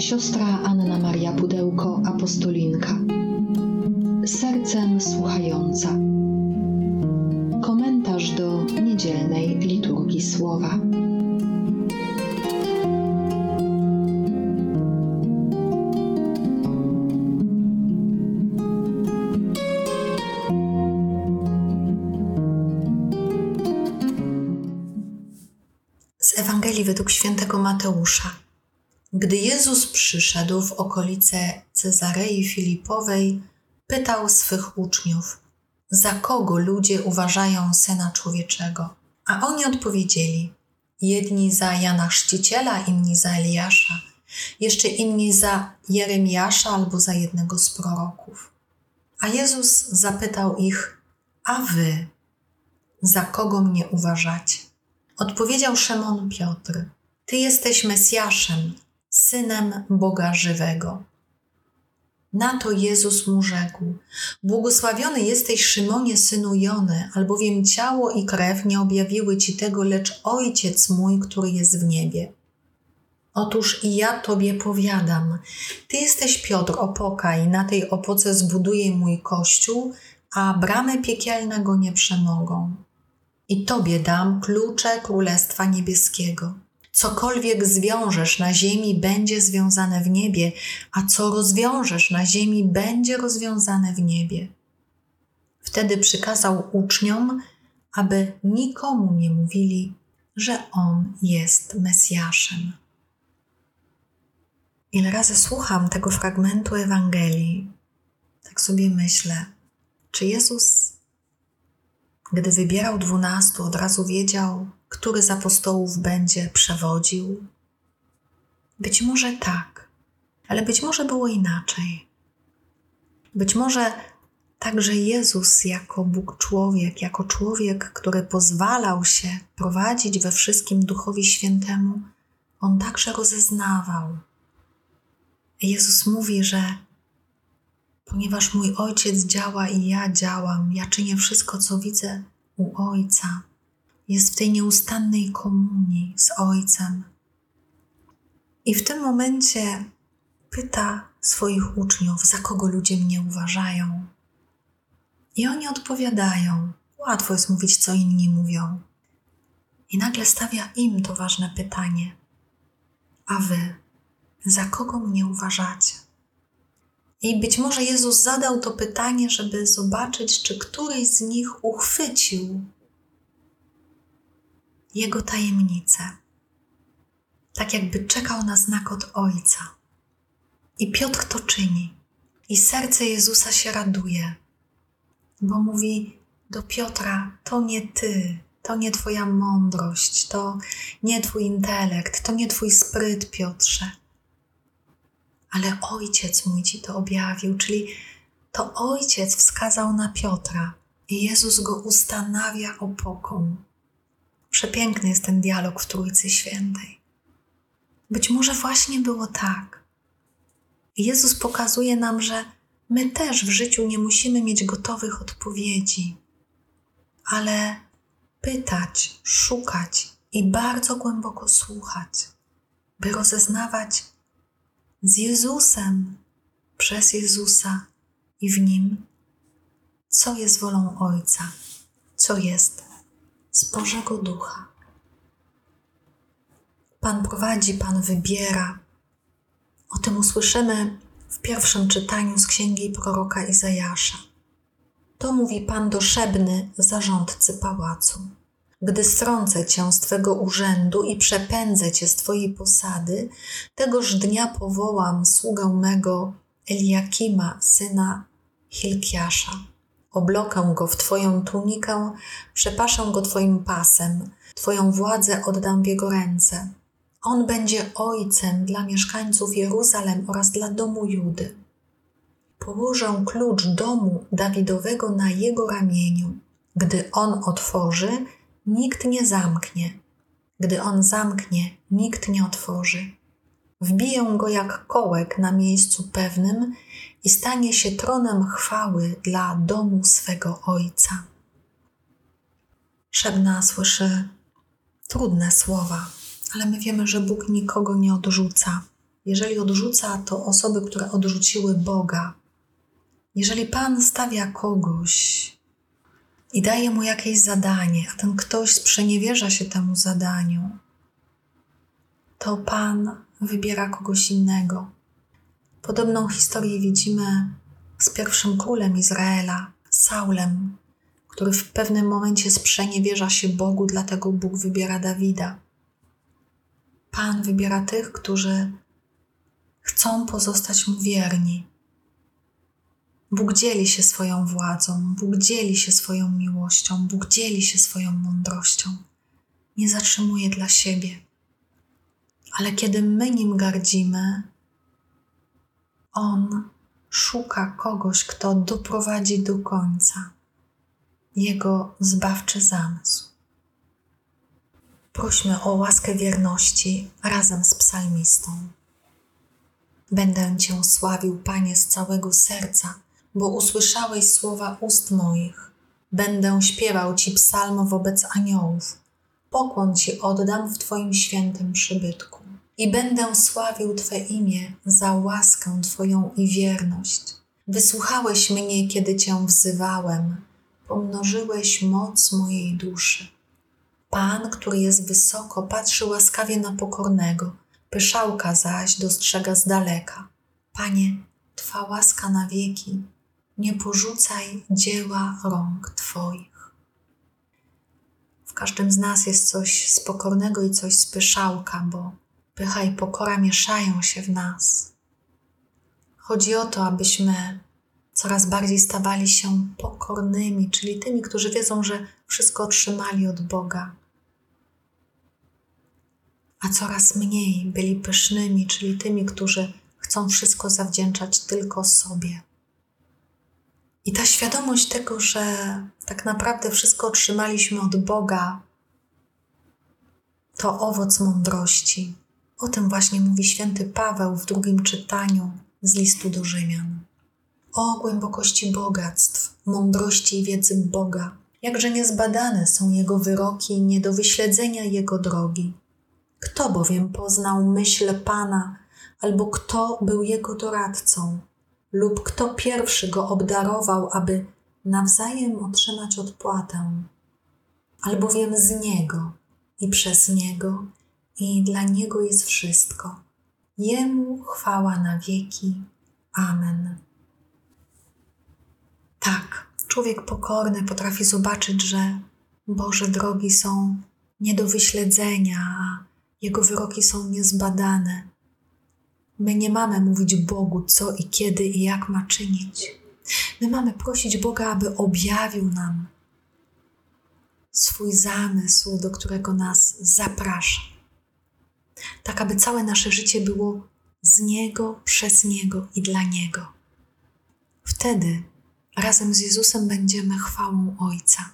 Siostra Anna Maria Pudełko, apostolinka. Sercem słuchająca. Komentarz do niedzielnej liturgii słowa. Z Ewangelii według świętego Mateusza. Gdy Jezus przyszedł w okolice Cezarei Filipowej, pytał swych uczniów: Za kogo ludzie uważają syna człowieczego? A oni odpowiedzieli: Jedni za Jana Chrzciciela, inni za Eliasza, jeszcze inni za Jeremiasza albo za jednego z proroków. A Jezus zapytał ich: A wy, za kogo mnie uważacie? Odpowiedział Szymon Piotr: Ty jesteś Mesjaszem, synem Boga żywego. Na to Jezus mu rzekł: Błogosławiony jesteś, Szymonie, synu Jony, albowiem ciało i krew nie objawiły ci tego, lecz Ojciec mój, który jest w niebie. Otóż i ja tobie powiadam: Ty jesteś Piotr, opoka, i na tej opoce zbuduję mój kościół, a bramy piekielnego nie przemogą. I tobie dam klucze Królestwa Niebieskiego. Cokolwiek zwiążesz na ziemi, będzie związane w niebie, a co rozwiążesz na ziemi, będzie rozwiązane w niebie. Wtedy przykazał uczniom, aby nikomu nie mówili, że on jest Mesjaszem. Ile razy słucham tego fragmentu Ewangelii, tak sobie myślę, czy Jezus, gdy wybierał dwunastu, od razu wiedział, który z apostołów będzie przewodził? Być może tak, ale być może było inaczej. Być może także Jezus, jako Bóg człowiek, jako człowiek, który pozwalał się prowadzić we wszystkim Duchowi Świętemu, on także rozeznawał. Jezus mówi, że ponieważ mój Ojciec działa i ja działam, ja czynię wszystko, co widzę u Ojca jest w tej nieustannej komunii z Ojcem. I w tym momencie pyta swoich uczniów, za kogo ludzie mnie uważają. I oni odpowiadają. Łatwo jest mówić, co inni mówią. I nagle stawia im to ważne pytanie: A wy, za kogo mnie uważacie? I być może Jezus zadał to pytanie, żeby zobaczyć, czy któryś z nich uchwycił jego tajemnicę, tak jakby czekał na znak od Ojca. I Piotr to czyni, i serce Jezusa się raduje, bo mówi do Piotra: To nie ty, to nie Twoja mądrość, to nie Twój intelekt, to nie Twój spryt, Piotrze. Ale Ojciec mój Ci to objawił, czyli to Ojciec wskazał na Piotra i Jezus go ustanawia opoką Przepiękny jest ten dialog w Trójcy Świętej. Być może właśnie było tak. Jezus pokazuje nam, że my też w życiu nie musimy mieć gotowych odpowiedzi, ale pytać, szukać i bardzo głęboko słuchać, by rozeznawać z Jezusem, przez Jezusa i w Nim, co jest wolą Ojca, co jest z Bożego Ducha. Pan prowadzi, Pan wybiera. O tym usłyszymy w pierwszym czytaniu z księgi proroka Izajasza. To mówi Pan do Szebny, zarządcy pałacu. Gdy strącę cię z twego urzędu i przepędzę cię z twojej posady, tegoż dnia powołam sługę mego Eliakima, syna Hilkiasza Oblokę go w Twoją tunikę, przepaszę go Twoim pasem, Twoją władzę oddam w jego ręce. On będzie ojcem dla mieszkańców Jeruzalem oraz dla domu Judy. Położę klucz domu Dawidowego na jego ramieniu. Gdy on otworzy, nikt nie zamknie. Gdy on zamknie, nikt nie otworzy. Wbiję go jak kołek na miejscu pewnym i stanie się tronem chwały dla domu swego Ojca. Szebna słyszy trudne słowa, ale my wiemy, że Bóg nikogo nie odrzuca. jeżeli odrzuca to osoby, które odrzuciły Boga, jeżeli Pan stawia kogoś i daje mu jakieś zadanie, a ten ktoś sprzeniewierza się temu zadaniu, to Pan wybiera kogoś innego. Podobną historię widzimy z pierwszym królem Izraela, Saulem, który w pewnym momencie sprzeniewierza się Bogu, dlatego Bóg wybiera Dawida. Pan wybiera tych, którzy chcą pozostać mu wierni. Bóg dzieli się swoją władzą, Bóg dzieli się swoją miłością, Bóg dzieli się swoją mądrością. Nie zatrzymuje dla siebie. Ale kiedy my nim gardzimy, On szuka kogoś, kto doprowadzi do końca Jego zbawczy zamysł. Prośmy o łaskę wierności razem z psalmistą. Będę Cię sławił, Panie, z całego serca, bo usłyszałeś słowa ust moich. Będę śpiewał Ci psalm wobec aniołów. Pokłon Ci oddam w Twoim świętym przybytku. I będę sławił Twe imię za łaskę Twoją i wierność. Wysłuchałeś mnie, kiedy Cię wzywałem, pomnożyłeś moc mojej duszy. Pan, który jest wysoko, patrzy łaskawie na pokornego, pyszałka zaś dostrzega z daleka. Panie, Twa łaska na wieki, nie porzucaj dzieła rąk Twoich. W każdym z nas jest coś z pokornego i coś z pyszałka, bo pycha i pokora mieszają się w nas. Chodzi o to, abyśmy coraz bardziej stawali się pokornymi, czyli tymi, którzy wiedzą, że wszystko otrzymali od Boga, a coraz mniej byli pysznymi, czyli tymi, którzy chcą wszystko zawdzięczać tylko sobie. I ta świadomość tego, że tak naprawdę wszystko otrzymaliśmy od Boga, to owoc mądrości. O tym właśnie mówi święty Paweł w drugim czytaniu z listu do Rzymian. O głębokości bogactw, mądrości i wiedzy Boga, jakże niezbadane są Jego wyroki i nie do wyśledzenia Jego drogi. Kto bowiem poznał myśl Pana, albo kto był Jego doradcą, lub kto pierwszy Go obdarował, aby nawzajem otrzymać odpłatę, albowiem z Niego i przez Niego i dla Niego jest wszystko. Jemu chwała na wieki. Amen. Tak, człowiek pokorny potrafi zobaczyć, że Boże drogi są nie do wyśledzenia, a Jego wyroki są niezbadane. My nie mamy mówić Bogu, co i kiedy i jak ma czynić. My mamy prosić Boga, aby objawił nam swój zamysł, do którego nas zaprasza. Tak, aby całe nasze życie było z Niego, przez Niego i dla Niego. Wtedy razem z Jezusem będziemy chwałą Ojca.